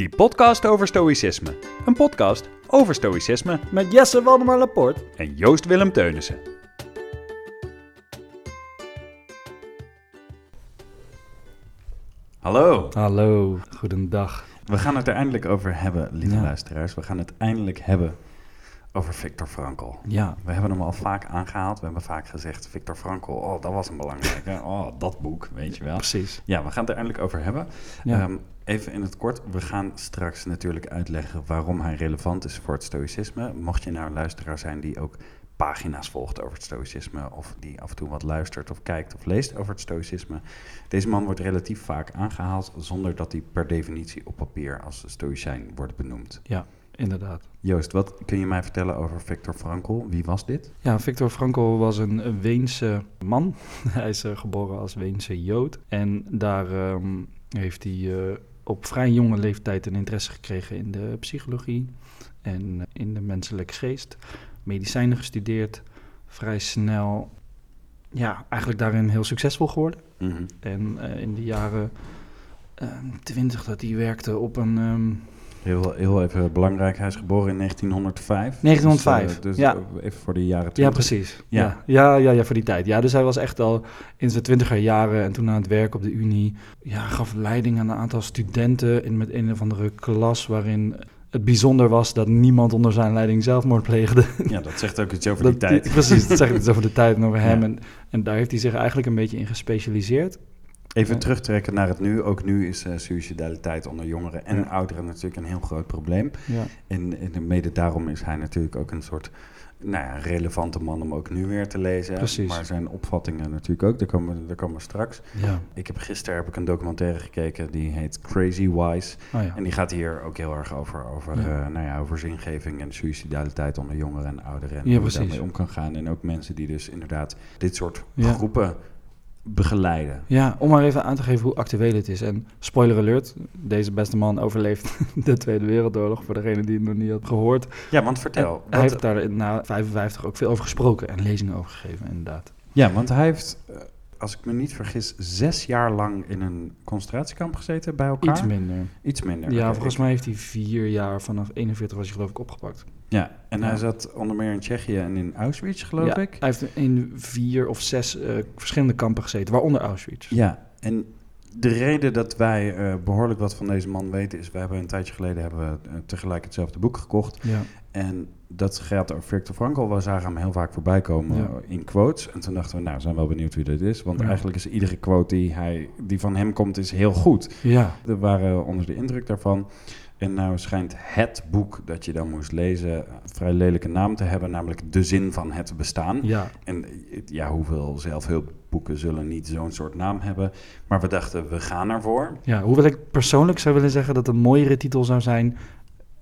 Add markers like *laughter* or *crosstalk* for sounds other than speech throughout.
Die podcast over stoïcisme. Een podcast over stoïcisme Met Jesse Waldemar Laporte. en Joost Willem Teunissen. Hallo. Hallo, goedendag. We gaan het er eindelijk over hebben, lieve Ja. luisteraars. We gaan het eindelijk hebben over Viktor Frankl. Ja, We hebben hem al vaak aangehaald. We hebben vaak gezegd, Viktor Frankl, oh, dat was een belangrijke. Oh, dat boek, weet je wel. precies. Ja, we gaan het er eindelijk over hebben. Ja. Ehm, even in het kort, we gaan straks natuurlijk uitleggen waarom hij relevant is voor het stoïcisme. Mocht je nou een luisteraar zijn die ook pagina's volgt over het stoïcisme, of die af en toe wat luistert of kijkt of leest over het stoïcisme. Deze man wordt relatief vaak aangehaald zonder dat hij per definitie op papier als stoïcijn wordt benoemd. Ja, inderdaad. Joost, wat kun je mij vertellen over Viktor Frankl? Wie was dit? Ja, Viktor Frankl was een een Weense man. *laughs* hij is eh, geboren als Weense Jood. En daar ehm, heeft hij eh, op vrij jonge leeftijd een interesse gekregen in de psychologie en eh, in de menselijke geest. Medicijnen gestudeerd, vrij snel, ja, eigenlijk daarin heel succesvol geworden. Mhm. En eh, in de jaren ehm, twintig dat hij werkte op een... ehm, Heel, heel even belangrijk, hij is geboren in 1905. 1905, Dus, eh, dus ja. eh, even voor de jaren Ja, 20. precies. Ja. Ja. Ja, ja, ja, voor die tijd. Ja, dus hij was echt al in zijn twintiger jaren en toen aan het werk op de Unie. Ja, gaf leiding aan een aantal studenten in met een of andere klas waarin het bijzonder was dat niemand onder zijn leiding zelfmoord pleegde. Ja, dat zegt ook iets over *laughs* Dat die tijd. precies, dat zegt iets over de tijd en over *laughs* hem. Ja. En, en daar heeft hij zich eigenlijk een beetje in gespecialiseerd. Even Ja. terugtrekken naar het nu. Ook nu is eh suicidaliteit onder jongeren en Ja. ouderen natuurlijk een heel groot probleem. Ja, En, en mede daarom is hij natuurlijk ook een soort nou ja, relevante man om ook nu weer te lezen. Precies. Maar zijn opvattingen natuurlijk ook, daar komen, we- daar komen we straks. ja. Ik heb gisteren heb ik een documentaire gekeken, die heet Crazy Wise. Oh ja. En die gaat hier ook heel erg over, over, Ja. eh, nou ja, over zingeving en suicidaliteit onder jongeren en ouderen. En hoe je daarmee om kan gaan. En ook mensen die dus inderdaad dit soort groepen begeleiden. Ja, om maar even aan te geven hoe actueel het is. En spoiler alert, deze beste man overleeft *laughs* de Tweede Wereldoorlog, voor degene die het nog niet had gehoord. Ja, want vertel. En hij heeft daar na 55 ook veel over gesproken en lezingen over gegeven, inderdaad. Ja, want hij heeft, eh, als ik me niet vergis, zes jaar lang in een concentratiekamp gezeten bij elkaar. Iets minder. Iets minder. Ja, volgens mij heeft hij vier jaar, vanaf 41 was hij geloof ik opgepakt. Ja, en hij zat onder meer in Tsjechië en in Auschwitz, geloof ja, ik. Hij heeft in vier of zes eh, verschillende kampen gezeten, waaronder Auschwitz. Ja, en de reden dat wij eh, behoorlijk wat van deze man weten is... we hebben een tijdje geleden hebben we, eh, tegelijk hetzelfde boek gekocht. Ja, En dat gaat over Viktor Frankl. We zagen hem heel vaak voorbij komen Ja. in quotes. En toen dachten we, nou, we zijn wel benieuwd wie dit is. Want Ja. eigenlijk is iedere quote die, hij, die van hem komt, is heel goed. ja, We waren onder de indruk daarvan. En nou schijnt het boek dat je dan moest lezen... een vrij lelijke naam te hebben, namelijk De Zin van het Bestaan. ja. En ja, hoeveel zelfhulpboeken zullen niet zo'n soort naam hebben? Maar we dachten, we gaan ervoor. ja. Hoewel ik persoonlijk zou willen zeggen dat een mooiere titel zou zijn...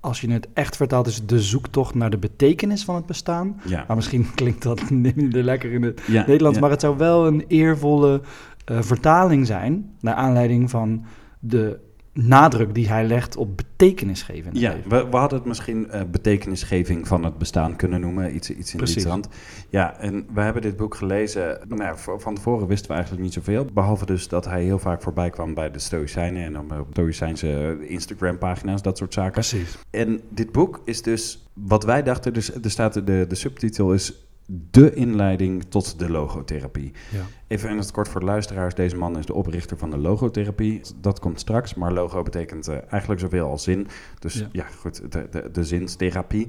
als je het echt vertaalt, is De Zoektocht naar de betekenis van het bestaan. Ja, Maar misschien *laughs* klinkt dat minder lekker in het ja, Nederlands, ja. maar het zou wel een eervolle eh, vertaling zijn, naar aanleiding van de nadruk die hij legt op betekenis geven. in het Ja, we, we hadden het misschien eh, betekenisgeving van het bestaan kunnen noemen. Iets, iets in die trant. Ja, en we hebben dit boek gelezen. Nou, van tevoren wisten we eigenlijk niet zoveel. Behalve dus dat hij heel vaak voorbij kwam bij de Stoïcijnen. En op op Stoïcijnse Instagram-pagina's, dat soort zaken. Precies. En dit boek is dus, wat wij dachten, dus er staat de, de subtitel is de inleiding tot de logotherapie. Ja. Even in het kort voor de luisteraars, deze man is de oprichter van de logotherapie. Dat komt straks, maar logo betekent eh, eigenlijk zoveel als zin. Dus ja, Ja. goed, de, de, de zinstherapie.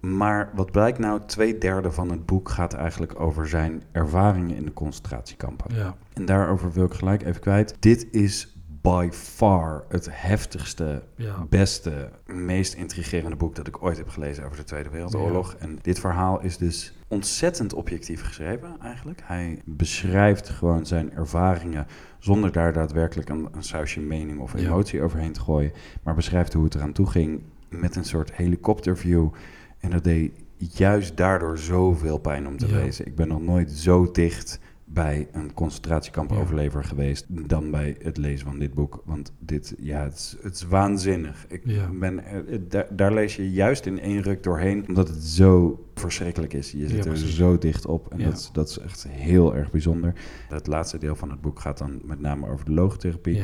Maar wat blijkt nou, twee derde van het boek gaat eigenlijk over zijn ervaringen in de concentratiekampen. Ja. En daarover wil ik gelijk even kwijt. Dit is by far het heftigste Ja. beste, meest intrigerende boek dat ik ooit heb gelezen over de Tweede Wereldoorlog. En dit verhaal is dus ontzettend objectief geschreven eigenlijk. Hij beschrijft gewoon zijn ervaringen zonder daar daadwerkelijk een, een sausje mening of Ja. emotie overheen te gooien. Maar beschrijft hoe het eraan toe ging met een soort helikopterview. En dat deed juist daardoor zoveel pijn om te Ja. lezen. Ik ben nog nooit zo dicht bij een concentratiekamp Ja. overlever geweest dan bij het lezen van dit boek. Want dit, ja, het is, het is waanzinnig. Ik Ja. ben, daar, daar lees je juist in één ruk doorheen, omdat het zo verschrikkelijk is. Je Ja, zit er zo dicht op en dat, is, dat is echt heel erg bijzonder. Het laatste deel van het boek gaat dan met name over de logotherapie.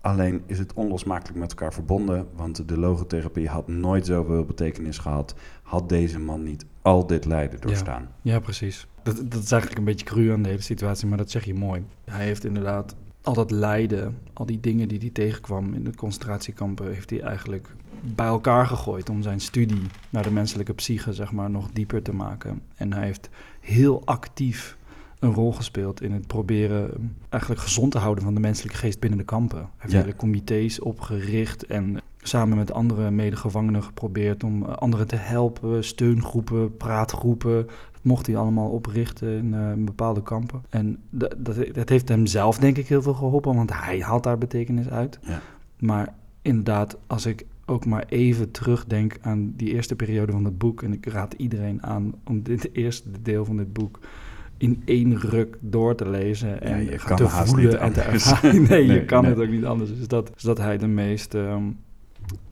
Alleen is het onlosmakelijk met elkaar verbonden, want de logotherapie had nooit zoveel betekenis gehad, had deze man niet al dit lijden doorstaan. Ja, precies. Dat, dat is eigenlijk een beetje cru aan de hele situatie, maar dat zeg je mooi. Hij heeft inderdaad al dat lijden, al die dingen die hij tegenkwam in de concentratiekampen, heeft hij eigenlijk bij elkaar gegooid om zijn studie naar de menselijke psyche, zeg maar, nog dieper te maken. En hij heeft heel actief een rol gespeeld in het proberen eigenlijk gezond te houden van de menselijke geest binnen de kampen. Hij heeft Ja. hele comité's opgericht en samen met andere medegevangenen geprobeerd om eh, anderen te helpen, steungroepen, praatgroepen. Dat mocht hij allemaal oprichten in, eh, in bepaalde kampen. En dat, dat, dat heeft hem zelf denk ik heel veel geholpen, want hij haalt daar betekenis uit. Ja. Maar inderdaad, als ik ook maar even terugdenk aan die eerste periode van het boek. En ik raad iedereen aan om dit *laughs* eerste deel van dit boek in één ruk door te lezen. En kan te voelen en te ervaren. *laughs* Nee, Nee, je kan nee. het ook niet anders. Dus dat, dus dat hij de meest ehm,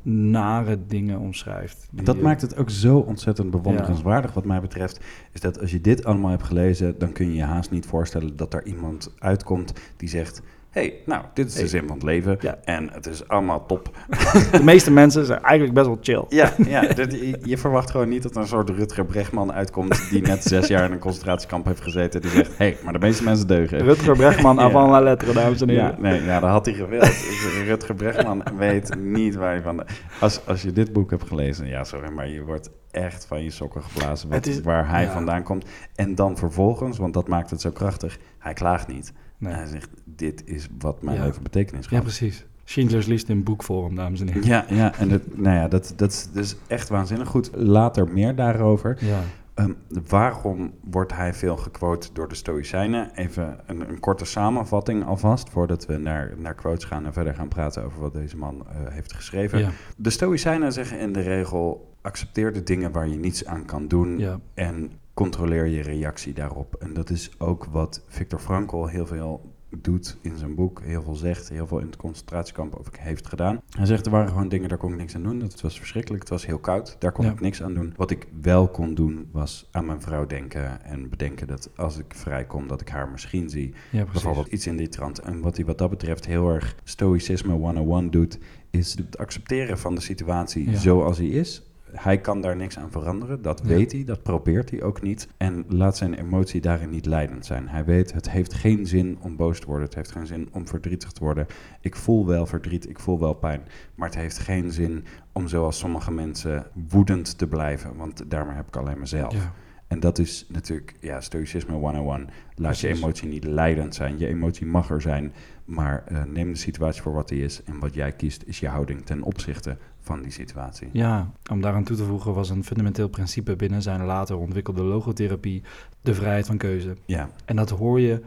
nare dingen omschrijft. Die, Dat maakt het ook zo ontzettend bewonderenswaardig wat mij betreft. Is dat als je dit allemaal hebt gelezen, dan kun je je haast niet voorstellen dat er iemand uitkomt die zegt... hey, nou, dit is de zin van het leven Ja. en het is allemaal top. *laughs* De meeste mensen zijn eigenlijk best wel chill. Ja, *laughs* ja dit- je, je verwacht gewoon niet dat er een soort Rutger Bregman uitkomt... die net zes jaar in een concentratiekamp heeft gezeten. Die zegt, hey, maar de meeste mensen deugen. Rutger Bregman, *laughs* Ja. avant la lettre, dames en heren. Ja, nee, ja, dat had hij gewild. Dus Rutger Bregman weet niet waar hij van... Als, als je dit boek hebt gelezen, ja, sorry, maar je wordt echt van je sokken geblazen... Wat, is- waar hij vandaan komt. En dan vervolgens, want dat maakt het zo krachtig, hij klaagt niet. Nee. Hij zegt, dit is wat mijn Ja. leven betekenis Ja, gaf. precies. Schindler's List in boekvorm, dames en heren. Ja, ja, en dat, nou ja, dat, dat, is, echt waanzinnig goed. Later meer daarover. Ja. Ehm, waarom wordt hij veel gequote door de Stoïcijnen? Even een, een korte samenvatting alvast, voordat we naar, naar quotes gaan en verder gaan praten over wat deze man eh, heeft geschreven. Ja. De Stoïcijnen zeggen in de regel: accepteer de dingen waar je niets aan kan doen Ja. en controleer je reactie daarop. En dat is ook wat Viktor Frankl heel veel doet in zijn boek, heel veel zegt, heel veel in het concentratiekamp ook heeft gedaan. Hij zegt er waren gewoon dingen, daar kon ik niks aan doen. Dat was verschrikkelijk, het was heel koud, daar kon Ja. ik niks aan doen. Wat ik wel kon doen, was aan mijn vrouw denken en bedenken dat als ik vrijkom, dat ik haar misschien zie. ja. Bijvoorbeeld iets in die trant. En wat hij wat dat betreft heel erg stoïcisme 101 doet, is het accepteren van de situatie Ja. zoals hij is. Hij kan daar niks aan veranderen, dat Ja. weet hij, dat probeert hij ook niet. En laat zijn emotie daarin niet leidend zijn. Hij weet, het heeft geen zin om boos te worden, het heeft geen zin om verdrietig te worden. Ik voel wel verdriet, ik voel wel pijn, maar het heeft geen zin om zoals sommige mensen woedend te blijven, want daarmee heb ik alleen mezelf. Ja. En dat is natuurlijk, ja, stoïcisme 101. Laat je Precies. emotie niet leidend zijn. Je emotie mag er zijn, maar eh, neem de situatie voor wat die is. En wat jij kiest is je houding ten opzichte van die situatie. Ja, om daaraan toe te voegen was een fundamenteel principe binnen zijn later ontwikkelde logotherapie de vrijheid van keuze. Ja, En dat hoor je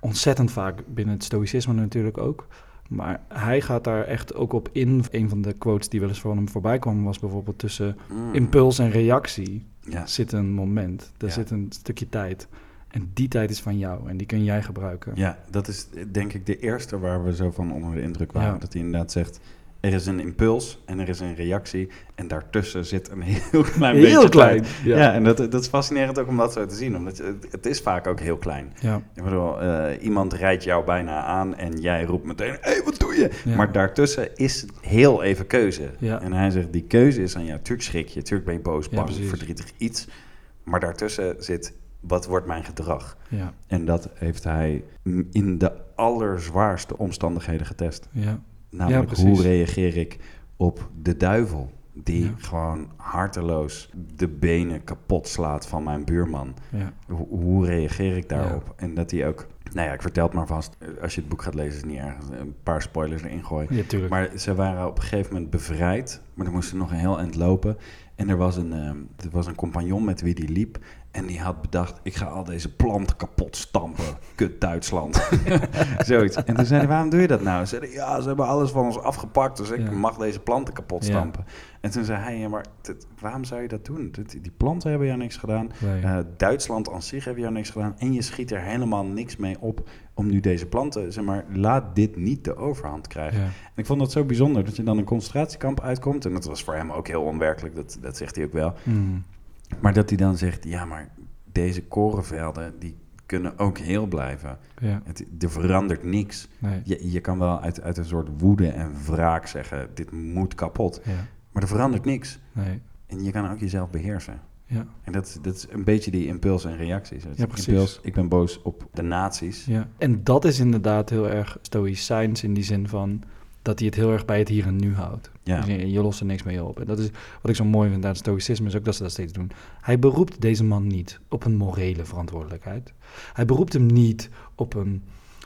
ontzettend vaak binnen het stoïcisme natuurlijk ook. Maar hij gaat daar echt ook op in. Een van de quotes die wel eens van hem voorbij kwam was bijvoorbeeld tussen Mm. impuls en reactie Ja, zit een moment. Er Ja. zit een stukje tijd. En die tijd is van jou en die kun jij gebruiken. ja, dat is eh, denk ik de eerste waar we zo van onder de indruk waren. Ja. Dat hij inderdaad zegt, er is een impuls en er is een reactie. En daartussen zit een heel *laughs* klein beetje Heel klein. Ja. Ja, en dat, dat is fascinerend ook om dat zo te zien. Omdat je- het, het is vaak ook heel klein. Ja. Ik bedoel, eh, iemand rijdt jou bijna aan en jij roept meteen, hé, hey, wat doe je? Ja. Maar daartussen is heel even keuze. Ja. En hij zegt, die keuze is aan jou. Tuurlijk schrik je, tuurlijk ben je boos, bang, verdrietig, iets. Maar daartussen zit, wat wordt mijn gedrag? Ja. En dat heeft hij in de allerzwaarste omstandigheden getest. Ja. Namelijk, hoe reageer ik op de duivel? Die Ja. gewoon harteloos de benen kapot slaat van mijn buurman. Ja. Hoe, reageer ik daarop? En dat hij ook... Nou ja, ik vertel het maar vast. Als je het boek gaat lezen, is het niet erg. Een paar spoilers erin gooien. Ja. Maar ze waren op een gegeven moment bevrijd. Maar er moesten nog een heel eind lopen. En er was een, ehm, er was een compagnon met wie die liep. En die had bedacht, ik ga al deze planten kapot stampen. *laughs* Kut Duitsland. *laughs* Zoiets. En toen zei hij, waarom doe je dat nou? Ze zeiden, ja, ze hebben alles van ons afgepakt. Dus ik Ja. mag deze planten kapot Ja. stampen. En toen zei hij, ja, maar dit- waarom zou je dat doen? Dit- die planten hebben jou niks gedaan. Nee. Eh, Duitsland aan zich heeft jou niks gedaan. En je schiet er helemaal niks mee op om nu deze planten, zeg maar, laat dit niet de overhand krijgen. ja. En ik vond dat zo bijzonder dat je dan een concentratiekamp uitkomt. En dat was voor hem ook heel onwerkelijk, dat, dat zegt hij ook wel. Mm. Maar dat hij dan zegt, ja, maar deze korenvelden, die kunnen ook heel blijven. Ja, Het, er verandert niks. nee. Je, je kan wel uit, uit een soort woede en wraak zeggen, dit moet kapot. Ja, Maar er verandert niks. nee. En je kan ook jezelf beheersen. Ja, En dat, dat is een beetje die impuls en reacties. Ja, precies. Impuls, ik ben boos op de nazi's. ja. En dat is inderdaad heel erg stoïcijns in die zin van dat hij het heel erg bij het hier en nu houdt. Ja, Dus je, je lost er niks mee op. En dat is wat ik zo mooi vind aan het stoïcisme, is ook dat ze dat steeds doen. Hij beroept deze man niet op een morele verantwoordelijkheid. Hij beroept hem niet op een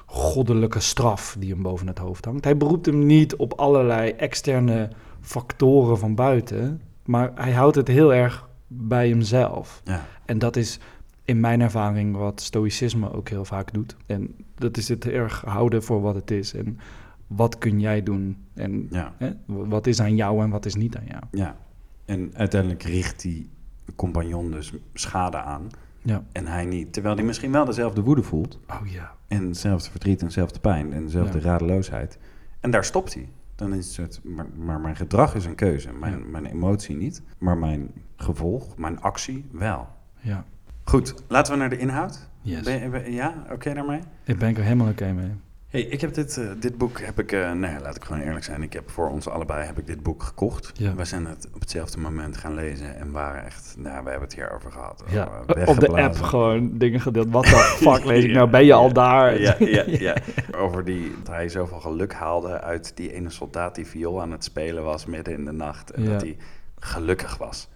goddelijke straf die hem boven het hoofd hangt. Hij beroept hem niet op allerlei externe factoren van buiten. Maar hij houdt het heel erg bij hemzelf. ja, En dat is in mijn ervaring wat stoïcisme ook heel vaak doet. En dat is het erg houden voor wat het is. En wat kun jij doen? En ja, hè, wat is aan jou en wat is niet aan jou? ja. En uiteindelijk richt die compagnon dus schade aan. Ja. En hij niet. Terwijl hij misschien wel dezelfde woede voelt. Oh ja. En hetzelfde verdriet en dezelfde pijn en dezelfde Ja. radeloosheid. En daar stopt hij. Dan is het, maar, maar mijn gedrag is een keuze. Mijn, Ja. mijn emotie niet. Maar mijn gevolg, mijn actie wel. Ja. Goed, laten we naar de inhoud. Yes. Ben je- ben- ja, oké daarmee? Ik ben er helemaal oké mee. Hey, ik heb dit, eh, dit boek, heb ik, nee, laat ik gewoon eerlijk zijn. Ik heb voor ons allebei heb ik dit boek gekocht. Ja. We zijn het op hetzelfde moment gaan lezen en waren echt, nou, we hebben het hierover gehad. Ja. Oh, eh, Op de app gewoon dingen gedeeld. Wat de *laughs* fuck lees ik nou? Ben je al daar? Ja, ja, *laughs* ja. Over die, dat hij zoveel geluk haalde uit die ene soldaat die viool aan het spelen was midden in de nacht. En dat hij gelukkig was.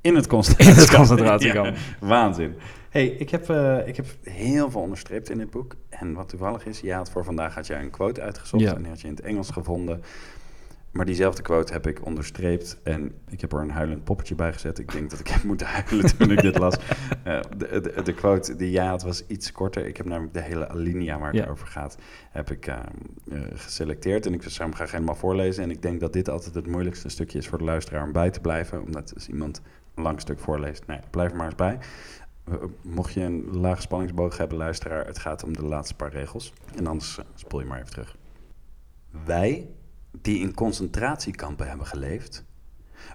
In het concentratiekamp. In het concentratiekamp. *laughs* Ja, waanzin. Hey, ik, heb, eh, ik heb heel veel onderstreept in dit boek. En wat toevallig is, ja, voor vandaag had jij een quote uitgezocht. Ja. En die had je in het Engels gevonden. Maar diezelfde quote heb ik onderstreept. En ik heb er een huilend poppetje bij gezet. Ik denk dat ik heb moeten huilen *laughs* toen ik dit las. Eh, de, de, de quote die was iets korter. Ik heb namelijk de hele alinea waar het Ja. over gaat, heb ik eh, eh, geselecteerd. En ik zou hem graag helemaal voorlezen. En ik denk dat dit altijd het moeilijkste stukje is voor de luisteraar om bij te blijven. Omdat als iemand een lang stuk voorleest, nee, blijf er maar eens bij. Eh, Mocht je een lage spanningsboog hebben, luisteraar, het gaat om de laatste paar regels. En anders eh, spoel je maar even terug. Wij, die in concentratiekampen hebben geleefd,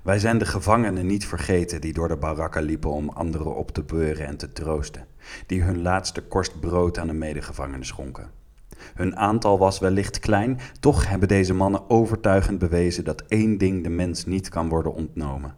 wij zijn de gevangenen niet vergeten die door de barakken liepen om anderen op te beuren en te troosten, die hun laatste korst brood aan een medegevangene schonken. Hun aantal was wellicht klein, toch hebben deze mannen overtuigend bewezen dat één ding de mens niet kan worden ontnomen: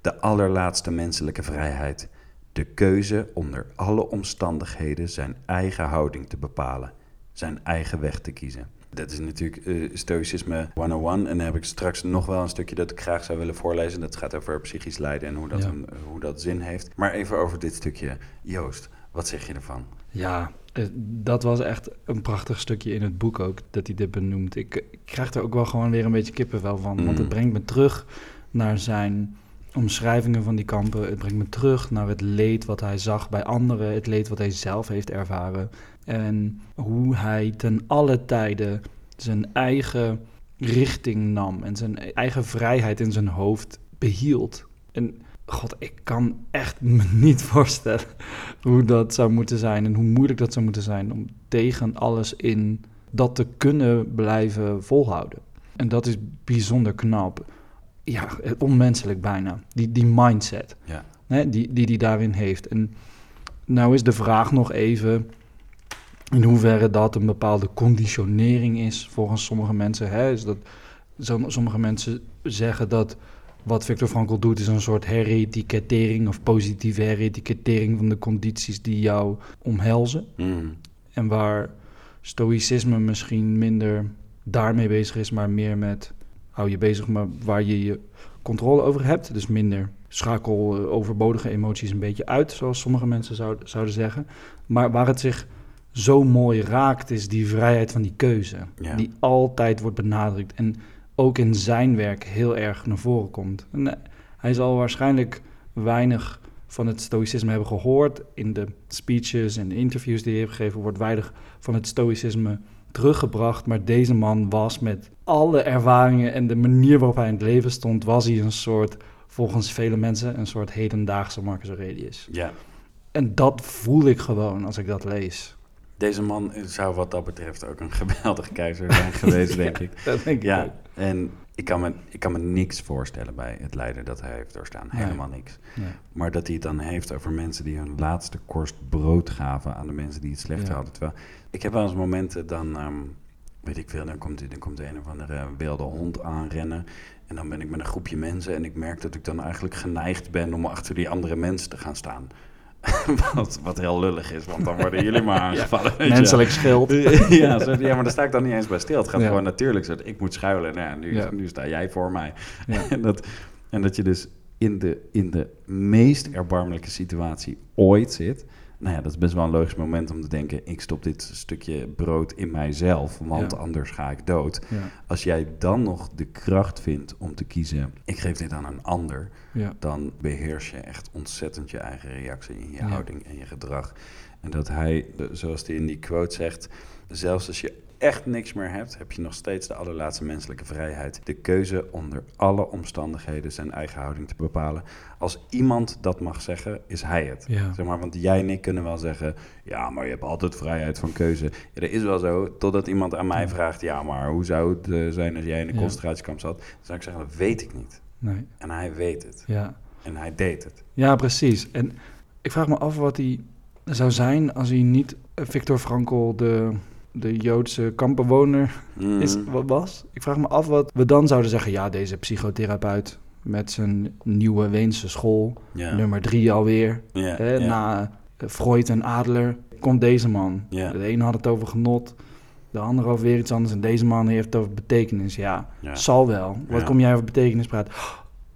de allerlaatste menselijke vrijheid, de keuze onder alle omstandigheden zijn eigen houding te bepalen, zijn eigen weg te kiezen. Dat is natuurlijk eh, Stoïcisme 101. En dan heb ik straks nog wel een stukje dat ik graag zou willen voorlezen. Dat gaat over psychisch lijden en hoe dat, Ja. een- hoe dat zin heeft. Maar even over dit stukje. Joost, wat zeg je ervan? Ja, eh, dat was echt een prachtig stukje in het boek ook, dat hij dit benoemt. Ik, ik krijg er ook wel gewoon weer een beetje kippenvel van, want Mm. het brengt me terug naar zijn omschrijvingen van die kampen. Het brengt me terug naar het leed wat hij zag bij anderen, het leed wat hij zelf heeft ervaren. En hoe hij ten alle tijden zijn eigen richting nam en zijn eigen vrijheid in zijn hoofd behield. En god, ik kan echt me niet *laughs* voorstellen hoe dat zou moeten zijn en hoe moeilijk dat zou moeten zijn om tegen alles in dat te kunnen blijven volhouden. En dat is bijzonder knap. Ja, onmenselijk bijna. Die, die mindset Ja. hè, die, die die daarin heeft. En nou is de vraag nog even in hoeverre dat een bepaalde conditionering is volgens sommige mensen. Hè? Is dat, sommige mensen zeggen dat wat Viktor Frankl doet is een soort heretikettering of positieve heretikettering van de condities die jou omhelzen. Mm. En waar stoïcisme misschien minder daarmee bezig is, maar meer met hou je bezig maar waar je je controle over hebt. Dus minder schakel eh, overbodige emoties een beetje uit, zoals sommige mensen zouden, zouden zeggen. Maar waar het zich zo mooi raakt, is die vrijheid van die keuze. Ja. Die altijd wordt benadrukt en ook in zijn werk heel erg naar voren komt. En, eh, hij zal waarschijnlijk weinig van het stoïcisme hebben gehoord. In de speeches en de interviews die hij heeft gegeven, wordt weinig van het stoïcisme teruggebracht. Maar deze man was met alle ervaringen en de manier waarop hij in het leven stond, was hij een soort, volgens vele mensen, een soort hedendaagse Marcus Aurelius. ja. En dat voel ik gewoon als ik dat lees. Deze man zou wat dat betreft ook een *laughs* geweldige keizer zijn geweest, *laughs* denk ik. Dat denk ik Ja, ook. en Ik kan, me, ik kan me niks voorstellen bij het lijden dat hij heeft doorstaan. Nee. Helemaal niks. Nee. Maar dat hij het dan heeft over mensen die hun laatste korst brood gaven aan de mensen die het slechter Ja. hadden. Terwijl, ik heb wel eens momenten dan, ehm, weet ik veel, dan komt, dan komt een of andere wilde hond aanrennen. En dan ben ik met een groepje mensen en ik merk dat ik dan eigenlijk geneigd ben om achter die andere mensen te gaan staan. *laughs* wat, wat heel lullig is, want dan worden jullie maar *laughs* aangevallen. weet je. Menselijk schild. *laughs* ja, zo- ja, maar daar sta ik dan niet eens bij stil. Het gaat Ja. gewoon natuurlijk zo. Ik moet schuilen. Nou ja, nu, Ja. nu sta jij voor mij. Ja. en, dat, en dat je dus in de, in de meest erbarmelijke situatie ooit zit. Nou ja, dat is best wel een logisch moment om te denken... ik stop dit stukje brood in mijzelf, want Ja. anders ga ik dood. Ja. Als jij dan nog de kracht vindt om te kiezen... ik geef dit aan een ander... Ja. dan beheers je echt ontzettend je eigen reactie in je houding en je gedrag. En dat hij, zoals hij in die quote zegt, zelfs als je echt niks meer hebt, heb je nog steeds de allerlaatste menselijke vrijheid. De keuze onder alle omstandigheden zijn eigen houding te bepalen. Als iemand dat mag zeggen, is hij het. Ja. Zeg maar, want jij en ik kunnen wel zeggen, ja, maar je hebt altijd vrijheid van keuze. Ja, dat is wel zo, totdat iemand aan mij vraagt, ja, maar hoe zou het eh, zijn als jij in een Ja. concentratiekamp zat? Dan zou ik zeggen, dat weet ik niet. Nee. En hij weet het. Ja. En hij deed het. ja, precies. En ik vraag me af wat hij zou zijn als hij niet eh, Victor Frankl, de, de Joodse kampbewoner, is, Mhm. wat was. Ik vraag me af wat we dan zouden zeggen. Ja, deze psychotherapeut met zijn nieuwe Weense school, nummer drie alweer. Ja, Hè. Na eh, Freud en Adler komt deze man. De ene had het over genot, de andere over weer iets anders. En deze man heeft het over betekenis. Ja, zal wel. Wat kom jij over betekenis praten?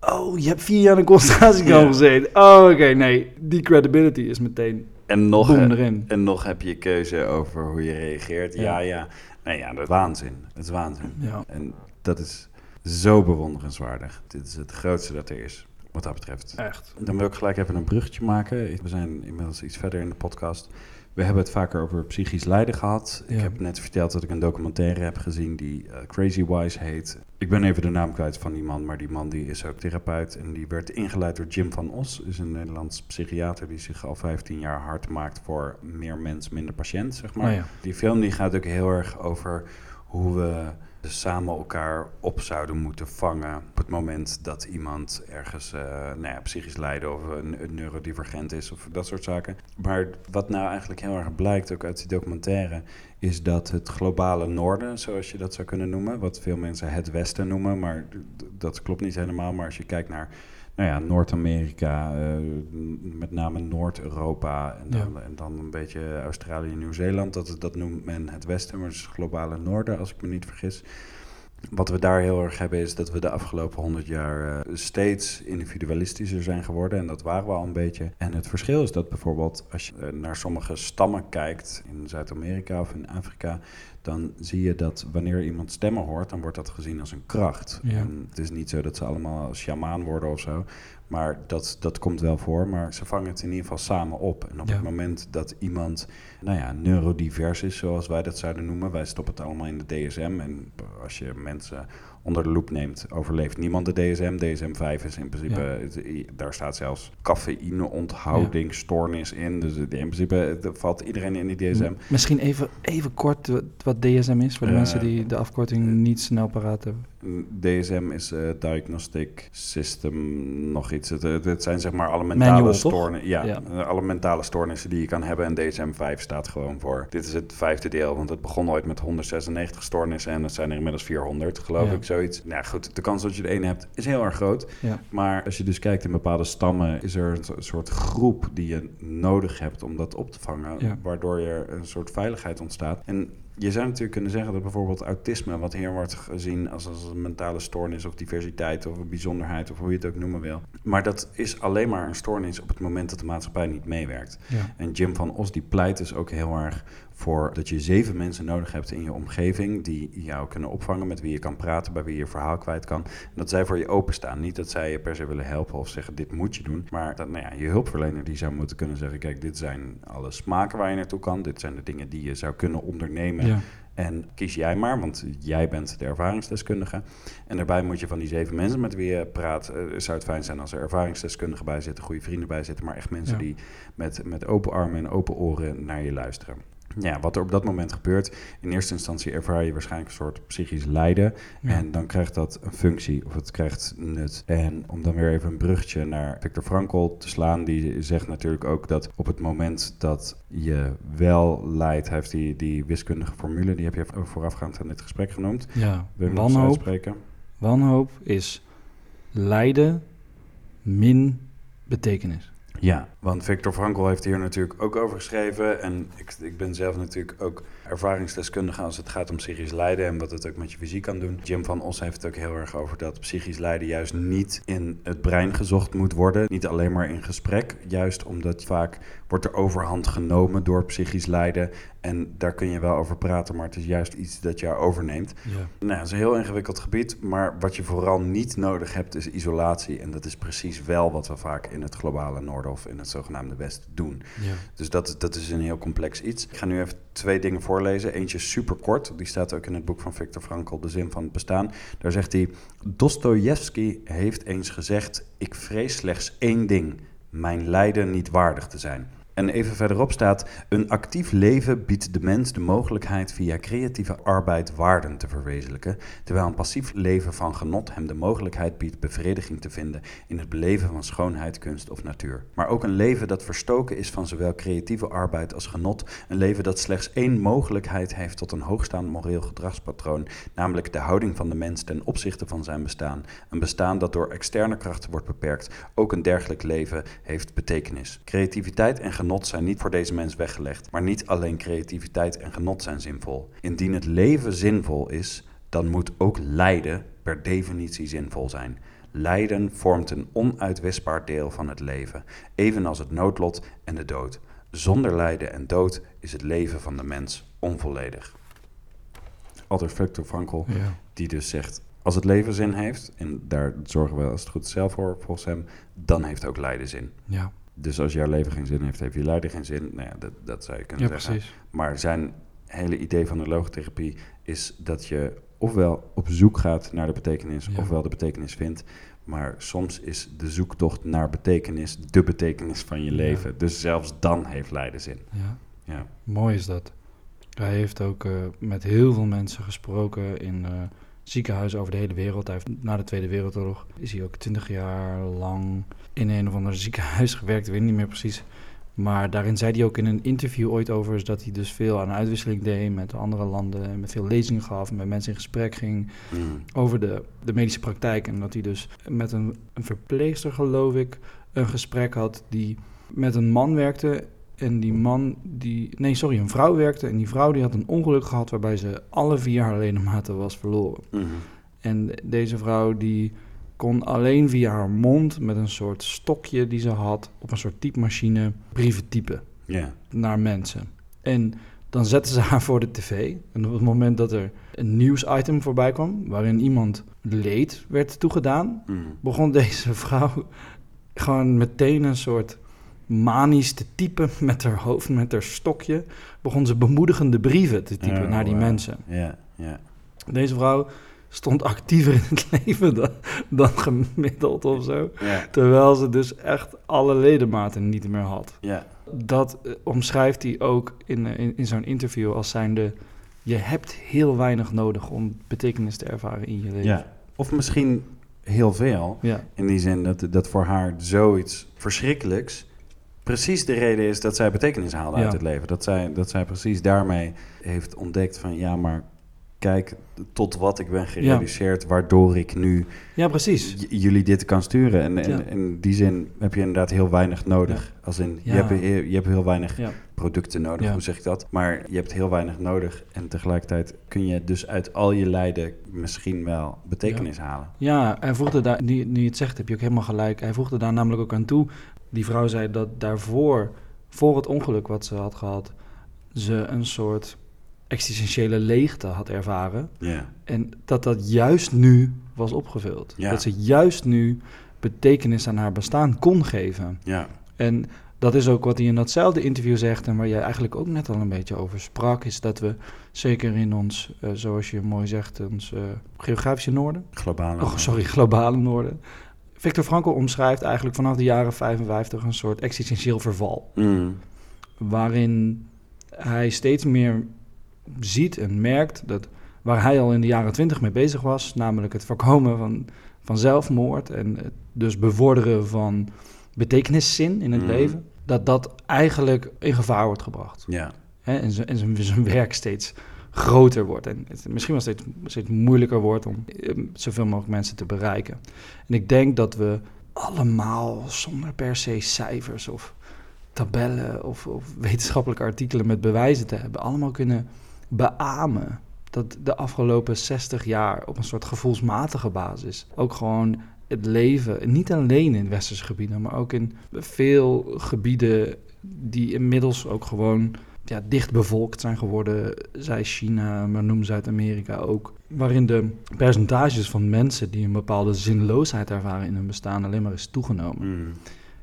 Oh, je hebt vier jaar in een concentratiekamp gezeten. Oh, oké, nee. Die credibility is meteen En nog, boem eh, erin. en nog heb je keuze over hoe je reageert. Ja, Ja. ja. Nee, ja, dat is waanzin. Het is waanzin. Ja. En dat is zo bewonderenswaardig. Dit is het grootste dat er is, wat dat betreft. Echt. Dan wil ik gelijk even een bruggetje maken. We zijn inmiddels iets verder in de podcast. We hebben het vaker over psychisch lijden gehad. Ik heb net verteld dat ik een documentaire heb gezien die eh, Crazy Wise heet. Ik ben even de naam kwijt van die man, maar die man die is ook therapeut. En die werd ingeleid door Jim van Os, is een Nederlands psychiater die zich al 15 jaar hard maakt voor meer mens, minder patiënt, zeg maar. Oh ja. Die film die gaat ook heel erg over hoe we samen elkaar op zouden moeten vangen op het moment dat iemand ergens eh, nou ja, psychisch lijden of een, een neurodivergent is of dat soort zaken. Maar wat nou eigenlijk heel erg blijkt ook uit die documentaire is dat het globale noorden, zoals je dat zou kunnen noemen, wat veel mensen het westen noemen, maar dat klopt niet helemaal. Maar als je kijkt naar nou ja, Noord-Amerika, eh, met name Noord-Europa en dan, en dan een beetje Australië en Nieuw-Zeeland. Dat, dat noemt men het Westen, maar het is het globale Noorden, als ik me niet vergis. Wat we daar heel erg hebben is dat we de afgelopen honderd jaar eh, steeds individualistischer zijn geworden. En dat waren we al een beetje. En het verschil is dat bijvoorbeeld als je eh, naar sommige stammen kijkt in Zuid-Amerika of in Afrika, dan zie je dat wanneer iemand stemmen hoort, dan wordt dat gezien als een kracht. Ja. En het is niet zo dat ze allemaal sjamaan worden of zo. Maar dat, dat komt wel voor. Maar ze vangen het in ieder geval samen op. En op Ja. het moment dat iemand, nou ja, neurodivers is, zoals wij dat zouden noemen. Wij stoppen het allemaal in de DSM. En als je mensen onder de loep neemt, overleeft niemand de DSM. DSM-5 is in principe, Ja. het- daar staat zelfs cafeïneonthouding, stoornis in. Dus in principe valt iedereen in die DSM. Misschien even, even kort wat, wat DSM is voor de Eh, mensen die de afkorting niet snel paraat hebben. DSM is eh Diagnostic System nog iets. Het, het, het zijn zeg maar alle mentale stoornissen. Ja, Ja. eh, alle mentale stoornissen die je kan hebben. En DSM-5 staat gewoon voor. Dit is het vijfde deel, want het begon ooit met 196 stoornissen en het zijn er inmiddels 400, geloof Ja. ik, zoiets. Nou goed, de kans dat je de ene hebt is heel erg groot. Ja. Maar als je dus kijkt in bepaalde stammen, is er een so- soort groep die je nodig hebt om dat op te vangen. Waardoor je een soort veiligheid ontstaat. En je zou natuurlijk kunnen zeggen dat bijvoorbeeld autisme, wat hier wordt gezien als, als een mentale stoornis of diversiteit of een bijzonderheid of hoe je het ook noemen wil. Maar dat is alleen maar een stoornis op het moment dat de maatschappij niet meewerkt. Ja. En Jim van Os die pleit dus ook heel erg voor dat je zeven mensen nodig hebt in je omgeving die jou kunnen opvangen, met wie je kan praten, bij wie je je verhaal kwijt kan. En dat zij voor je openstaan. Niet dat zij je per se willen helpen of zeggen dit moet je doen, maar dat nou ja, je hulpverlener die zou moeten kunnen zeggen kijk dit zijn alle smaken waar je naartoe kan, dit zijn de dingen die je zou kunnen ondernemen. Ja. En kies jij maar, want jij bent de ervaringsdeskundige. En daarbij moet je van die zeven mensen met wie je praat, eh, zou het fijn zijn als er ervaringsdeskundigen bij zitten, goede vrienden bij zitten, maar echt mensen Ja. die met, met open armen en open oren naar je luisteren. Ja, wat er op dat moment gebeurt, in eerste instantie ervaar je waarschijnlijk een soort psychisch lijden. Ja. En dan krijgt dat een functie of het krijgt nut. En om dan weer even een bruggetje naar Viktor Frankl te slaan, die zegt natuurlijk ook dat op het moment dat je wel lijdt, hij heeft die, die wiskundige formule, die heb je voorafgaand aan dit gesprek genoemd. Ja, wanhoop, uitspreken? wanhoop is lijden min betekenis. Ja, want Viktor Frankl heeft hier natuurlijk ook over geschreven. En ik, ik ben zelf natuurlijk ook ervaringsdeskundige als het gaat om psychisch lijden en wat het ook met je fysiek kan doen. Jim van Os heeft het ook heel erg over dat psychisch lijden juist niet in het brein gezocht moet worden. Niet alleen maar in gesprek, juist omdat vaak wordt er overhand genomen door psychisch lijden. En daar kun je wel over praten, maar het is juist iets dat jou overneemt. Ja. Nou, het is een heel ingewikkeld gebied, maar wat je vooral niet nodig hebt is isolatie. En dat is precies wel wat we vaak in het globale noorden of in het zogenaamde westen doen. Ja. Dus dat, dat is een heel complex iets. Ik ga nu even twee dingen voorlezen. Eentje super kort, die staat ook in het boek van Viktor Frankl, De Zin van het Bestaan. Daar zegt hij, Dostojevski heeft eens gezegd, ik vrees slechts één ding, mijn lijden niet waardig te zijn. En even verderop staat: Een actief leven biedt de mens de mogelijkheid via creatieve arbeid waarden te verwezenlijken, terwijl een passief leven van genot hem de mogelijkheid biedt bevrediging te vinden in het beleven van schoonheid, kunst of natuur. Maar ook een leven dat verstoken is van zowel creatieve arbeid als genot, een leven dat slechts één mogelijkheid heeft tot een hoogstaand moreel gedragspatroon, namelijk de houding van de mens ten opzichte van zijn bestaan. Een bestaan dat door externe krachten wordt beperkt. Ook een dergelijk leven heeft betekenis. Creativiteit en genot zijn niet voor deze mens weggelegd, maar niet alleen creativiteit en genot zijn zinvol. Indien het leven zinvol is, dan moet ook lijden per definitie zinvol zijn. Lijden vormt een onuitwisbaar deel van het leven, evenals het noodlot en de dood. Zonder lijden en dood is het leven van de mens onvolledig. Aldus Viktor Frankl, Ja. die dus zegt, als het leven zin heeft, en daar zorgen we als het goed zelf voor, volgens hem, dan heeft ook lijden zin. Ja. Dus als jouw leven geen zin heeft, heeft je lijden geen zin. Nou ja, dat, dat zou je kunnen ja, zeggen. precies. Maar zijn hele idee van de logotherapie is dat je ofwel op zoek gaat naar de betekenis, Ja. ofwel de betekenis vindt. Maar soms is de zoektocht naar betekenis de betekenis van je Ja. leven. Dus zelfs dan heeft lijden zin. Ja. Ja. Mooi is dat. Hij heeft ook eh, met heel veel mensen gesproken in eh, ziekenhuizen over de hele wereld. Hij heeft na de Tweede Wereldoorlog is hij ook twintig jaar lang in een of ander *laughs* ziekenhuis gewerkt. Ik weet niet meer precies. Maar daarin zei hij ook in een interview ooit over dat hij dus veel aan uitwisseling deed met andere landen. En met veel lezingen gaf en met mensen in gesprek ging Mm. over de, de medische praktijk. En dat hij dus met een, een verpleegster, geloof ik, een gesprek had die met een man werkte. En die man, die, nee, sorry, een vrouw werkte. En die vrouw die had een ongeluk gehad waarbij ze alle vier haar ledematen was verloren. Mhm. En deze vrouw die kon alleen via haar mond met een soort stokje die ze had op een soort typemachine brieven typen naar mensen. En dan zetten ze haar voor de tv. En op het moment dat er een nieuwsitem voorbij kwam, waarin iemand leed werd toegedaan, Mhm. begon deze vrouw gewoon meteen een soort manisch te typen *laughs* met haar hoofd, met haar stokje. Begon ze bemoedigende brieven te typen naar die wauw. mensen. Deze vrouw stond actiever in het *laughs* leven dan, dan gemiddeld of zo. Terwijl ze dus echt alle ledematen niet meer had. Dat eh, omschrijft hij ook in, eh, in, in zo'n interview als zijnde... je hebt heel weinig nodig om betekenis te ervaren in je leven. Of misschien heel veel. Ja, In die zin dat, dat voor haar zoiets verschrikkelijks precies de reden is dat zij betekenis haalde Ja. uit het leven. Dat zij, dat zij precies daarmee heeft ontdekt van ja, maar kijk tot wat ik ben gereduceerd, waardoor ik nu ja precies. jullie dit kan sturen. En, en Ja. in die zin heb je inderdaad heel weinig nodig. Als in, je, hebt, heel- je hebt heel weinig producten nodig, hoe zeg ik dat? Maar je hebt heel weinig nodig. En tegelijkertijd kun je dus uit al je lijden misschien wel betekenis halen. ja hij voegde daar, nu, nu je het zegt heb je ook helemaal gelijk. Hij voegde daar namelijk ook aan toe. Die vrouw zei dat daarvoor, voor het ongeluk wat ze had gehad... ze een soort existentiële leegte had ervaren. En dat dat juist nu was opgevuld. Dat ze juist nu betekenis aan haar bestaan kon geven. ja, En dat is ook wat hij in datzelfde interview zegt en waar jij eigenlijk ook net al een beetje over sprak, is dat we zeker in ons, eh, zoals je mooi zegt, ons eh, geografische noorden, globale. oh sorry, globale noorden. Victor Frankl omschrijft eigenlijk vanaf de jaren 55 een soort existentieel verval Mm, waarin hij steeds meer ziet en merkt dat waar hij al in de jaren twintig mee bezig was, namelijk het voorkomen van, van zelfmoord en het dus bevorderen van betekeniszin in het Mhm. leven, dat dat eigenlijk in gevaar wordt gebracht. Ja. En zijn- en zijn- zijn werk steeds groter wordt. En het misschien wel steeds, moeilijker wordt om eh, zoveel mogelijk mensen te bereiken. En ik denk dat we allemaal, zonder per se cijfers of tabellen of, of wetenschappelijke artikelen met bewijzen te hebben, allemaal kunnen beamen dat de afgelopen 60 jaar op een soort gevoelsmatige basis ook gewoon het leven, niet alleen in westerse gebieden, maar ook in veel gebieden die inmiddels ook gewoon ja, dicht bevolkt zijn geworden, zij China, maar noem Zuid-Amerika ook, waarin de percentages van mensen die een bepaalde zinloosheid ervaren in hun bestaan alleen maar is toegenomen. Mm.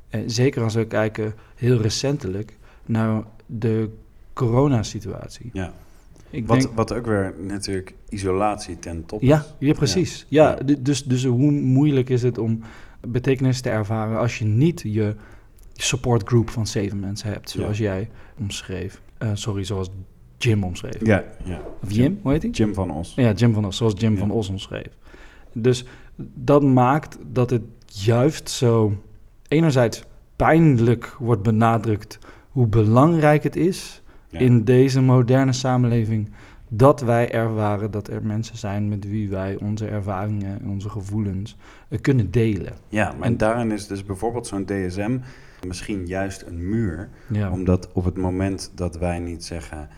En zeker als we kijken, heel recentelijk, naar de coronasituatie. ja. Ik Wat, denk, wat ook weer natuurlijk isolatie ten top ja, is. ja, precies. Ja. Dus, dus hoe moeilijk is het om betekenis te ervaren als je niet je support group van zeven mensen hebt, zoals jij omschreef. Eh, sorry, zoals Jim omschreef. Ja, ja. Of Jim, hoe heet hij? Jim van Os. Ja, Jim van Os, zoals Jim Ja. van Os omschreef. Dus dat maakt dat het juist zo enerzijds pijnlijk wordt benadrukt hoe belangrijk het is Ja. in deze moderne samenleving dat wij ervaren dat er mensen zijn met wie wij onze ervaringen en onze gevoelens eh, kunnen delen. Ja, maar En- daarin is dus bijvoorbeeld zo'n DSM misschien juist een muur. Ja, Omdat op het moment dat wij niet zeggen...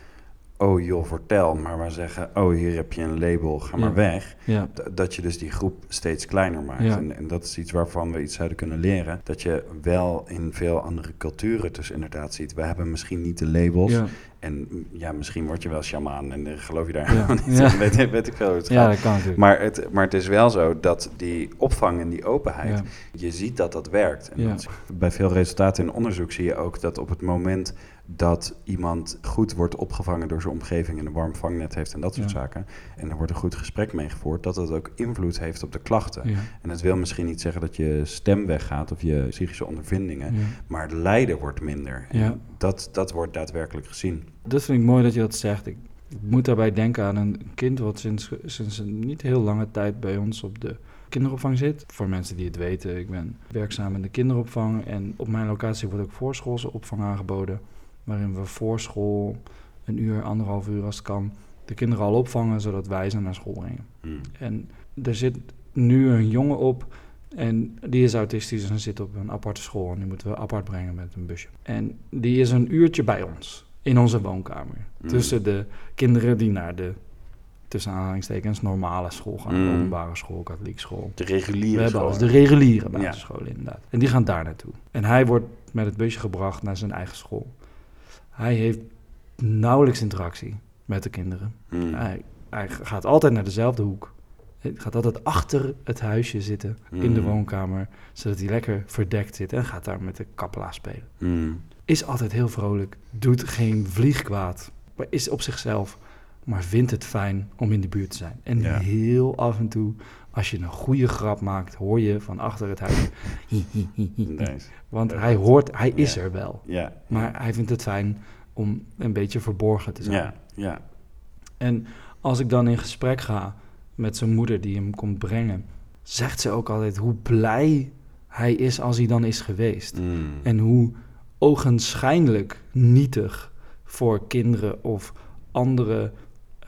oh joh, vertel, maar wij zeggen... oh, hier heb je een label, ga maar Ja. weg... ja, dat je dus die groep steeds kleiner maakt. Ja. En, en dat is iets waarvan we iets zouden kunnen leren. Dat je wel in veel andere culturen dus inderdaad ziet. We hebben misschien niet de labels. En mm, ja, misschien word je wel shamaan en eh, geloof je daar Ja. helemaal niet Ja. *laughs* Weet, weet ik veel hoe het ja, gaat. dat kan natuurlijk. Maar het, maar het is wel zo dat die opvang en die openheid, Ja. je ziet dat dat werkt. En dat- bij veel resultaten in onderzoek zie je ook dat op het moment dat iemand goed wordt opgevangen door zijn omgeving en een warm vangnet heeft en dat soort Ja. zaken, en er wordt een goed gesprek meegevoerd, dat dat ook invloed heeft op de klachten. ja, En dat wil misschien niet zeggen dat je stem weggaat of je psychische ondervindingen, ja. maar het lijden wordt minder. En dat, dat wordt daadwerkelijk gezien. Dat vind ik mooi dat je dat zegt. Ik, ik moet daarbij denken aan een kind wat sinds, sinds een niet heel lange tijd bij ons op de kinderopvang zit. Voor mensen die het weten, ik ben werkzaam in de kinderopvang. En op mijn locatie wordt ook voorschoolse opvang aangeboden. Waarin we voor school een uur, anderhalf uur als het kan, de kinderen al opvangen, zodat wij ze naar school brengen. Hmm. En er zit nu een jongen op en die is autistisch en zit op een aparte school. En die moeten we apart brengen met een busje. En die is een uurtje bij ons, in onze woonkamer. Mm. Tussen de kinderen die naar de, tussen aanhalingstekens, normale school gaan. Mm. Openbare school, katholieke school. De reguliere We hebben alles, de reguliere Ja. basisscholen inderdaad. En die gaan daar naartoe. En hij wordt met het busje gebracht naar zijn eigen school. Hij heeft nauwelijks interactie met de kinderen. Hmm. Hij, hij gaat altijd naar dezelfde hoek. Hij gaat altijd achter het huisje zitten in de Mm. woonkamer, zodat hij lekker verdekt zit en gaat daar met de kappelaar spelen. Hmm. Is altijd heel vrolijk, doet geen vlieg kwaad, maar is op zichzelf, maar vindt het fijn om in de buurt te zijn. En Ja. heel af en toe, als je een goede grap maakt, hoor je van achter het. *laughs* Nice. Want hij hoort, hij is Ja. er wel. Ja. Maar hij vindt het fijn om een beetje verborgen te zijn. Ja, ja. En als ik dan in gesprek ga met zijn moeder die hem komt brengen, zegt ze ook altijd hoe blij hij is als hij dan is geweest. Mm. En hoe ogenschijnlijk nietig voor kinderen of andere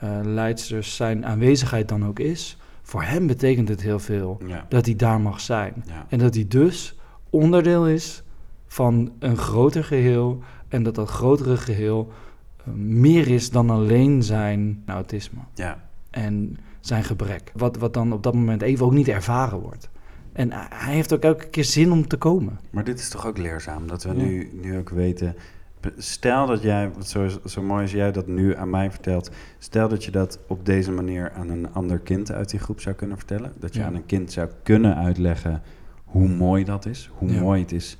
eh leidsters zijn aanwezigheid dan ook is. Voor hem betekent het heel veel Ja. dat hij daar mag zijn. Ja. En dat hij dus onderdeel is van een groter geheel. En dat dat grotere geheel eh, meer is dan alleen zijn autisme Ja. en zijn gebrek. Wat, wat dan op dat moment even ook niet ervaren wordt. En hij- hij heeft ook elke keer zin om te komen. Maar dit is toch ook leerzaam, dat we Ja. nu, nu ook weten... Stel dat jij, wat zo, zo mooi als jij dat nu aan mij vertelt... Stel dat je dat op deze manier aan een ander kind uit die groep zou kunnen vertellen. Dat je Ja. aan een kind zou kunnen uitleggen hoe mooi dat is. Hoe Ja. mooi het is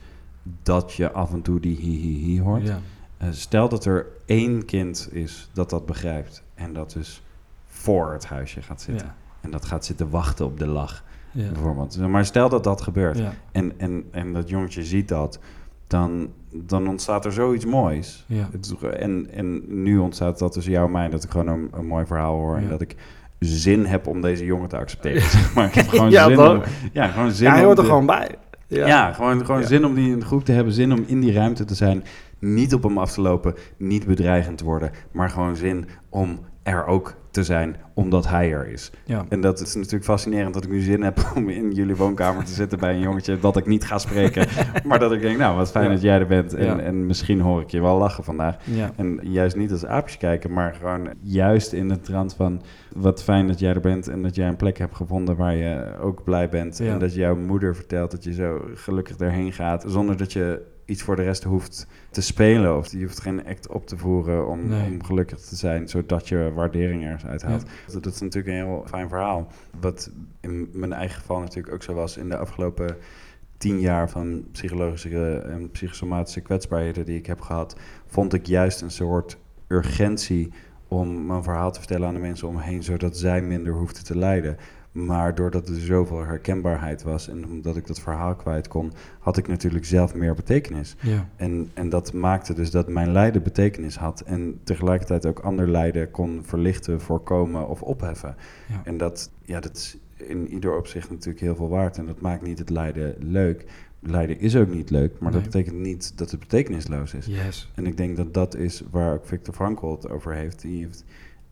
dat je af en toe die hi hi hi hoort. Ja. Eh, stel dat er één kind is dat dat begrijpt... en dat dus voor het huisje gaat zitten. En dat gaat zitten wachten op de lach, Ja. bijvoorbeeld. Maar stel dat dat gebeurt... En, en, en dat jongetje ziet dat. Dan, dan ontstaat er zoiets moois. Ja. Het En, en nu ontstaat dat tussen jou en mij, dat ik gewoon een, een mooi verhaal hoor. En dat ik zin heb om deze jongen te accepteren. maar ik heb *laughs* gewoon Ja, zin toch? om, ja, gewoon zin Ja, hij hoort er de- gewoon bij. Ja, gewoon, gewoon zin om die in de groep te hebben, zin om in die ruimte te zijn, niet op hem af te lopen, niet bedreigend te worden, maar gewoon zin om er ook te zijn, omdat hij er is. Ja. En dat is natuurlijk fascinerend dat ik nu zin heb *laughs* om in jullie woonkamer te zitten bij een jongetje dat ik niet ga spreken, *laughs* maar dat ik denk, nou, wat fijn Ja. dat jij er bent en, Ja. en misschien hoor ik je wel lachen vandaag. Ja. En juist niet als aapjes kijken, maar gewoon juist in de trant van... wat fijn dat jij er bent en dat jij een plek hebt gevonden waar je ook blij bent. En dat jouw moeder vertelt dat je zo gelukkig erheen gaat... zonder dat je iets voor de rest hoeft te spelen. Of je hoeft geen act op te voeren om, Nee. om gelukkig te zijn... zodat je waardering ergens uithaalt. Dat, dat is natuurlijk een heel fijn verhaal. Wat in mijn eigen geval natuurlijk ook zo was in de afgelopen tien jaar van psychologische en psychosomatische kwetsbaarheden die ik heb gehad, vond ik juist een soort urgentie om mijn verhaal te vertellen aan de mensen om me heen, zodat zij minder hoefden te lijden. Maar doordat er zoveel herkenbaarheid was en omdat ik dat verhaal kwijt kon, had ik natuurlijk zelf meer betekenis. Ja. En, en dat maakte dus dat mijn lijden betekenis had en tegelijkertijd ook ander lijden kon verlichten, voorkomen of opheffen. Ja. En dat, ja, dat is in ieder opzicht natuurlijk heel veel waard. En dat maakt niet het lijden leuk. Lijden is ook niet leuk, maar dat betekent niet dat het betekenisloos is. Yes. En ik denk dat dat is waar ook Victor Frankl het over heeft. Die heeft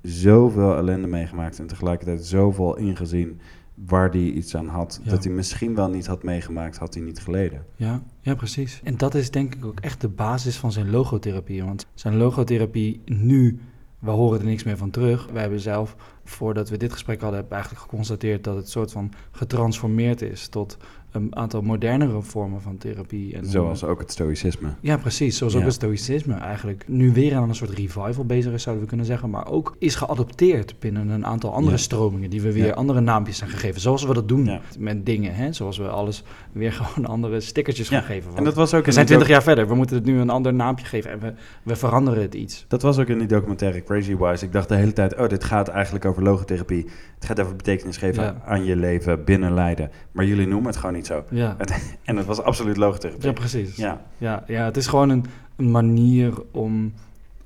zoveel ellende meegemaakt en tegelijkertijd zoveel ingezien waar hij iets aan had. Ja. Dat hij misschien wel niet had meegemaakt, had hij niet geleden. Ja, ja, precies. En dat is denk ik ook echt de basis van zijn logotherapie. Want zijn logotherapie nu, we horen er niks meer van terug. Wij hebben zelf, voordat we dit gesprek hadden, hebben eigenlijk geconstateerd dat het soort van getransformeerd is tot een aantal modernere vormen van therapie. En Zoals ook het stoïcisme. Ja, precies. Zoals Ja. ook het stoïcisme eigenlijk nu weer aan een soort revival bezig is, zouden we kunnen zeggen. Maar ook is geadopteerd binnen een aantal andere Ja. stromingen die we weer Ja. andere naampjes zijn gegeven. Zoals we dat doen met dingen. Hè? Zoals we alles weer *laughs* gewoon andere stickertjes gaan geven. En dat was ook we zijn twintig jaar verder. We moeten het nu een ander naampje geven en we, we veranderen het iets. Dat was ook in die documentaire Crazy Wise. Ik dacht de hele tijd, oh, dit gaat eigenlijk over logotherapie. Het gaat over betekenis geven aan je leven binnen lijden. Maar jullie noemen het gewoon niet zo. Ja, *laughs* En het was absoluut logotherapie. ja precies. Ja, Ja, ja, het is gewoon een, een manier om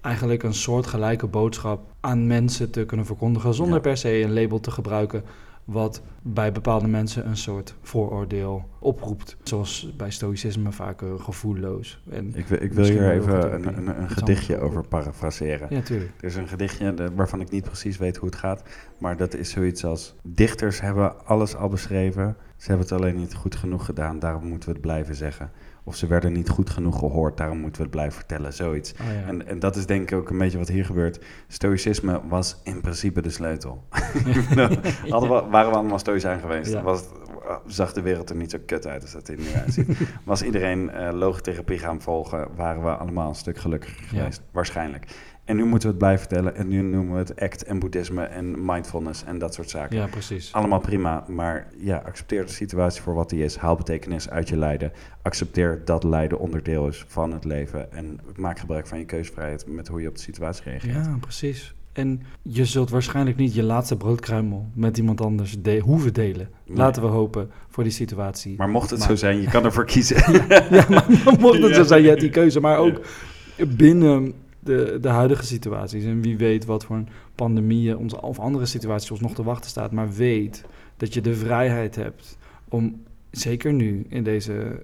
eigenlijk een soort gelijke boodschap aan mensen te kunnen verkondigen. Zonder Ja. per se een label te gebruiken wat bij bepaalde mensen een soort vooroordeel oproept. Zoals bij stoïcisme vaak eh, gevoelloos. En, ik, wil- ik wil hier even een, een, een gedichtje over parafraseren. ja, tuurlijk. Er is een gedichtje de- waarvan ik niet precies weet hoe het gaat. Maar dat is zoiets als... Dichters hebben alles al beschreven. Ze hebben het alleen niet goed genoeg gedaan. Daarom moeten we het blijven zeggen. Of ze werden niet goed genoeg gehoord. Daarom moeten we het blijven vertellen. Zoiets. Oh, ja. En, en dat is denk ik ook een beetje wat hier gebeurt. Stoïcisme was in principe de sleutel. *laughs* *laughs* Hadden we, waren we allemaal stoïcijn geweest, Ja. was, het- zag de wereld er niet zo kut uit als dat er nu uitziet. *laughs* Was iedereen eh logotherapie gaan volgen, waren we allemaal een stuk gelukkiger Ja. geweest. Waarschijnlijk. En nu moeten we het blijven vertellen. En nu noemen we het act en boeddhisme en mindfulness en dat soort zaken. ja, precies. Allemaal prima, maar ja, accepteer de situatie voor wat die is. Haal betekenis uit je lijden. Accepteer dat lijden onderdeel is van het leven. En maak gebruik van je keusvrijheid met hoe je op de situatie reageert. Ja, precies. En je zult waarschijnlijk niet je laatste broodkruimel met iemand anders de- hoeven delen. Nee. Laten we hopen voor die situatie. Maar mocht het Maar- zo zijn, je kan ervoor kiezen. *laughs* ja, maar *laughs* mocht het zo zijn, je hebt die keuze. Maar ook binnen de, de huidige situaties. En wie weet wat voor een pandemieën ons, of andere situaties ons nog te wachten staat. Maar weet dat je de vrijheid hebt om, zeker nu in deze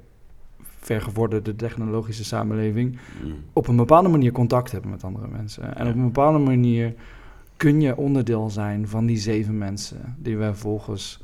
vergevorderde technologische samenleving, Mm. op een bepaalde manier contact hebben met andere mensen. En Ja. op een bepaalde manier kun je onderdeel zijn van die zeven mensen die wij volgens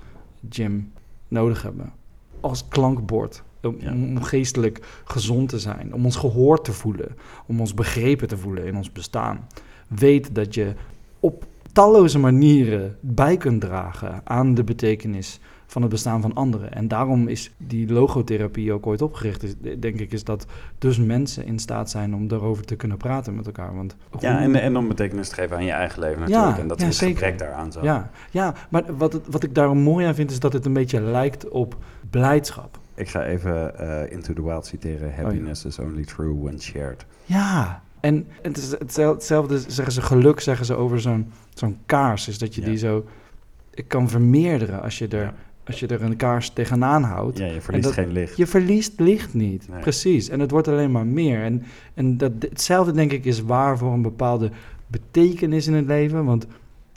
Jim nodig hebben. Als klankbord. Om, Ja. om geestelijk gezond te zijn. Om ons gehoord te voelen. Om ons begrepen te voelen in ons bestaan. Weet dat je op talloze manieren bij kunt dragen aan de betekenis van het bestaan van anderen. En daarom is die logotherapie ook ooit opgericht. Is, denk ik, is dat dus mensen in staat zijn om daarover te kunnen praten met elkaar. Want Ja, en, en om betekenis te geven aan je eigen leven natuurlijk. Ja, en dat ja, is zeker. gebrek daaraan zo. ja, ja, maar wat, het, wat ik daar mooi aan vind, is dat het een beetje lijkt op blijdschap. Ik ga even eh, Into the Wild Oh, citeren. Happiness is only true when shared. Ja, en het is hetzel- hetzelfde zeggen ze geluk, zeggen ze over zo'n zo'n kaars. Is dat je Ja. die zo kan vermeerderen als je er. Als je er een kaars tegenaan houdt, Ja, je verliest dat- geen licht. je verliest licht niet. Nee. Precies. En het wordt alleen maar meer. En, en dat, hetzelfde denk ik is waar voor een bepaalde betekenis in het leven. Want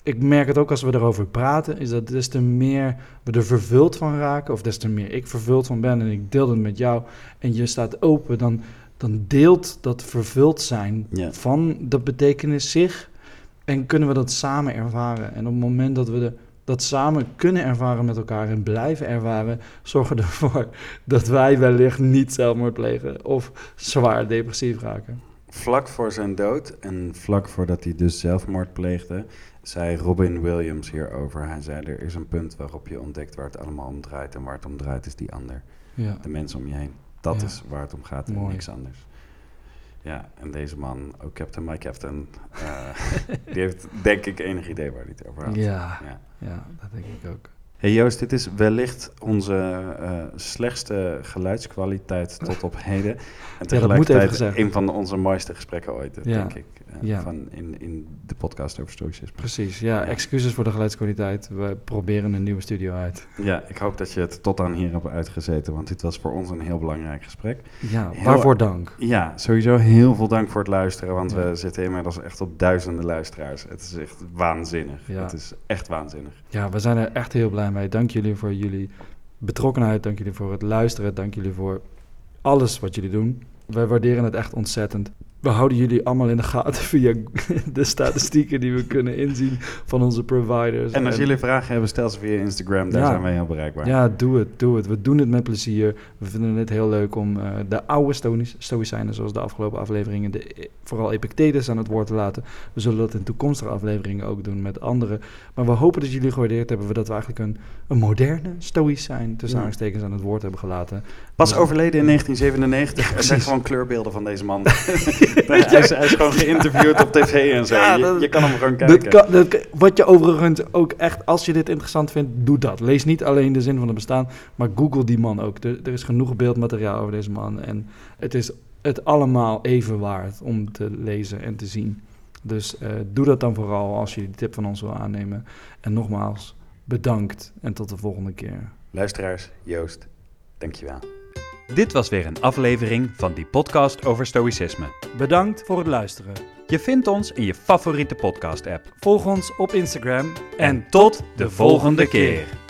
ik merk het ook als we erover praten, is dat des te meer we er vervuld van raken, of des te meer ik vervuld van ben en ik deel het met jou en je staat open, dan, dan deelt dat vervuld zijn Ja. van de betekenis zich en kunnen we dat samen ervaren. En op het moment dat we de, dat samen kunnen ervaren met elkaar en blijven ervaren, zorgen ervoor dat wij wellicht niet zelfmoord plegen of zwaar depressief raken. Vlak voor zijn dood en vlak voordat hij dus zelfmoord pleegde, zei Robin Williams hierover. Hij zei, er is een punt waarop je ontdekt waar het allemaal om draait. En waar het om draait is die ander, Ja. de mensen om je heen. Dat Ja. is waar het om gaat en Mooi. niks anders. Ja, en deze man, ook Captain My Captain, eh, *laughs* die heeft denk ik enig idee waar hij het over had. Ja, Ja. ja, dat denk ik ook. Hey Joost, dit is wellicht onze eh, slechtste geluidskwaliteit tot op heden. En moet tegelijkertijd even gezegd. een van onze mooiste gesprekken ooit, Ja. denk ik. Eh, Ja. Van in, in de podcast over stoïcisme. Precies, ja, Ja. excuses voor de geluidskwaliteit. We proberen een nieuwe studio uit. Ja, ik hoop dat je het tot aan hier hebt uitgezeten, want dit was voor ons een heel belangrijk gesprek. Ja, Heel- waarvoor dank. Ja, sowieso heel veel dank voor het luisteren, want Ja. we zitten inmiddels echt op duizenden luisteraars. Het is echt waanzinnig. Ja. Het is echt waanzinnig. Ja, we zijn er echt heel blij mee. Dank jullie voor jullie betrokkenheid. Dank jullie voor het luisteren. Dank jullie voor alles wat jullie doen. Wij waarderen het echt ontzettend. We houden jullie allemaal in de gaten *laughs* via de statistieken die we kunnen inzien van onze providers. En als jullie vragen hebben, stel ze via Instagram, daar Ja. zijn wij heel bereikbaar. Ja, doe het, doe het. We doen het met plezier. We vinden het heel leuk om eh, de oude Stoïci- Stoïcijnen, zoals de afgelopen afleveringen, de, vooral Epictetus aan het woord te laten. We zullen dat in toekomstige afleveringen ook doen met anderen. Maar we hopen dat jullie gewaardeerd hebben dat we eigenlijk een, een moderne Stoïcijn, tussen Ja. aanhalingstekens, aan het woord hebben gelaten. Pas Ja. overleden in 1997. er zijn gewoon kleurbeelden van deze man. *laughs* *laughs* hij, is, hij is gewoon geïnterviewd op tv en zo. Ja, je, dat- je kan hem gewoon Dat kijken. kan, dat wat je overigens ook echt, als je dit interessant vindt, doe dat. Lees niet alleen de zin van het bestaan, maar google die man ook. Er, er is genoeg beeldmateriaal over deze man. En het is het allemaal even waard om te lezen en te zien. Dus eh, doe dat dan vooral als je die tip van ons wil aannemen. En nogmaals, bedankt en tot de volgende keer. Luisteraars, Joost, dankjewel. Dit was weer een aflevering van die podcast over stoïcisme. Bedankt voor het luisteren. Je vindt ons in je favoriete podcast-app. Volg ons op Instagram En tot de volgende keer.